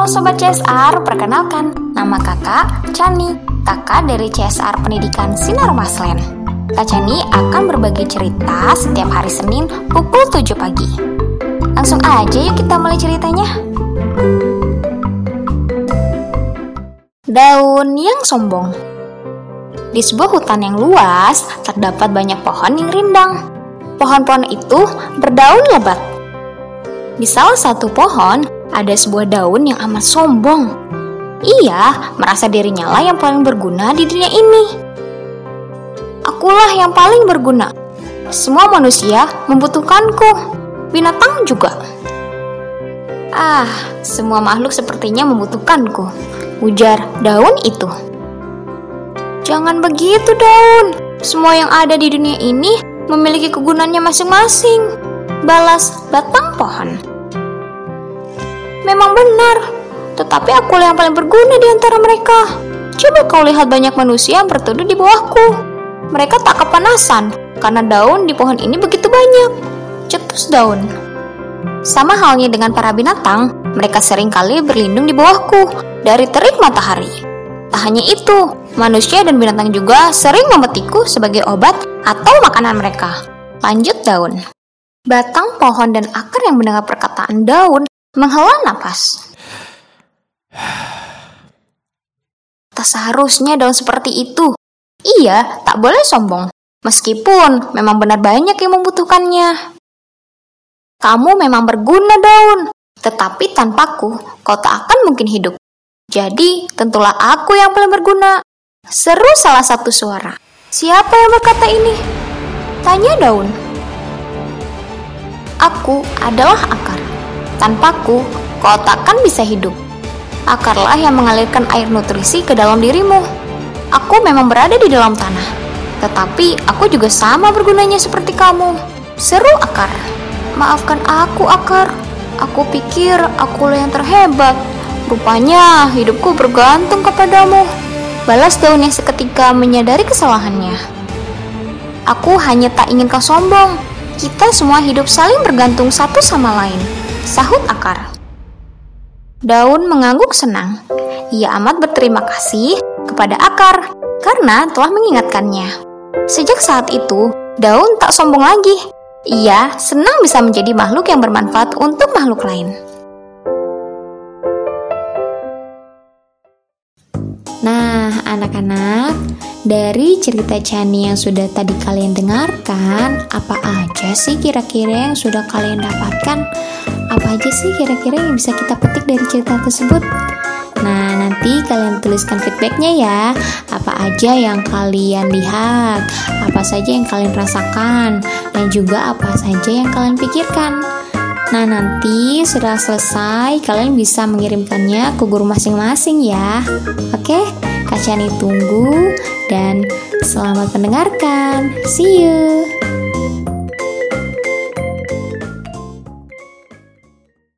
Halo Sobat CSR, perkenalkan, nama kakak Chani, kakak dari CSR Pendidikan Sinar Maslen. Kak Chani akan berbagi cerita setiap hari Senin pukul 7 pagi. Langsung aja yuk kita mulai ceritanya. Daun yang sombong Di sebuah hutan yang luas, terdapat banyak pohon yang rindang. Pohon-pohon itu berdaun lebat. Di salah satu pohon, ada sebuah daun yang amat sombong. Ia merasa dirinya lah yang paling berguna di dunia ini. Akulah yang paling berguna. Semua manusia membutuhkanku. Binatang juga. Ah, semua makhluk sepertinya membutuhkanku. Ujar daun itu. Jangan begitu, daun. Semua yang ada di dunia ini memiliki kegunaannya masing-masing. Balas batang pohon. Memang benar, tetapi aku yang paling berguna di antara mereka. Coba kau lihat banyak manusia yang berteduh di bawahku. Mereka tak kepanasan karena daun di pohon ini begitu banyak. Cetus daun. Sama halnya dengan para binatang, mereka sering kali berlindung di bawahku dari terik matahari. Tak hanya itu, manusia dan binatang juga sering memetikku sebagai obat atau makanan mereka. Lanjut daun. Batang pohon dan akar yang mendengar perkataan daun menghela napas. Tak seharusnya daun seperti itu. Ia tak boleh sombong, meskipun memang benar banyak yang membutuhkannya. Kamu memang berguna daun, tetapi tanpaku kau tak akan mungkin hidup. Jadi tentulah aku yang paling berguna. Seru salah satu suara. Siapa yang berkata ini? Tanya daun. Aku adalah akar. Tanpaku, kau takkan bisa hidup. Akarlah yang mengalirkan air nutrisi ke dalam dirimu. Aku memang berada di dalam tanah, tetapi aku juga sama bergunanya seperti kamu. Seru akar. Maafkan aku, akar. Aku pikir akulah yang terhebat. Rupanya hidupku bergantung kepadamu. Balas daun yang seketika menyadari kesalahannya. Aku hanya tak ingin kau sombong. Kita semua hidup saling bergantung satu sama lain. Sahut akar. Daun mengangguk senang. Ia amat berterima kasih kepada akar karena telah mengingatkannya. Sejak saat itu, daun tak sombong lagi. Ia senang bisa menjadi makhluk yang bermanfaat untuk makhluk lain. Nah, anak-anak, dari cerita Chani yang sudah tadi kalian dengarkan, apa aja sih kira-kira yang sudah kalian dapatkan? Apa aja sih kira-kira yang bisa kita petik dari cerita tersebut? Nah, nanti kalian tuliskan feedbacknya ya. Apa aja yang kalian lihat, apa saja yang kalian rasakan, dan juga apa saja yang kalian pikirkan. Nah, nanti sudah selesai, kalian bisa mengirimkannya ke guru masing-masing ya. Oke, Kak Chani tunggu dan selamat mendengarkan. See you.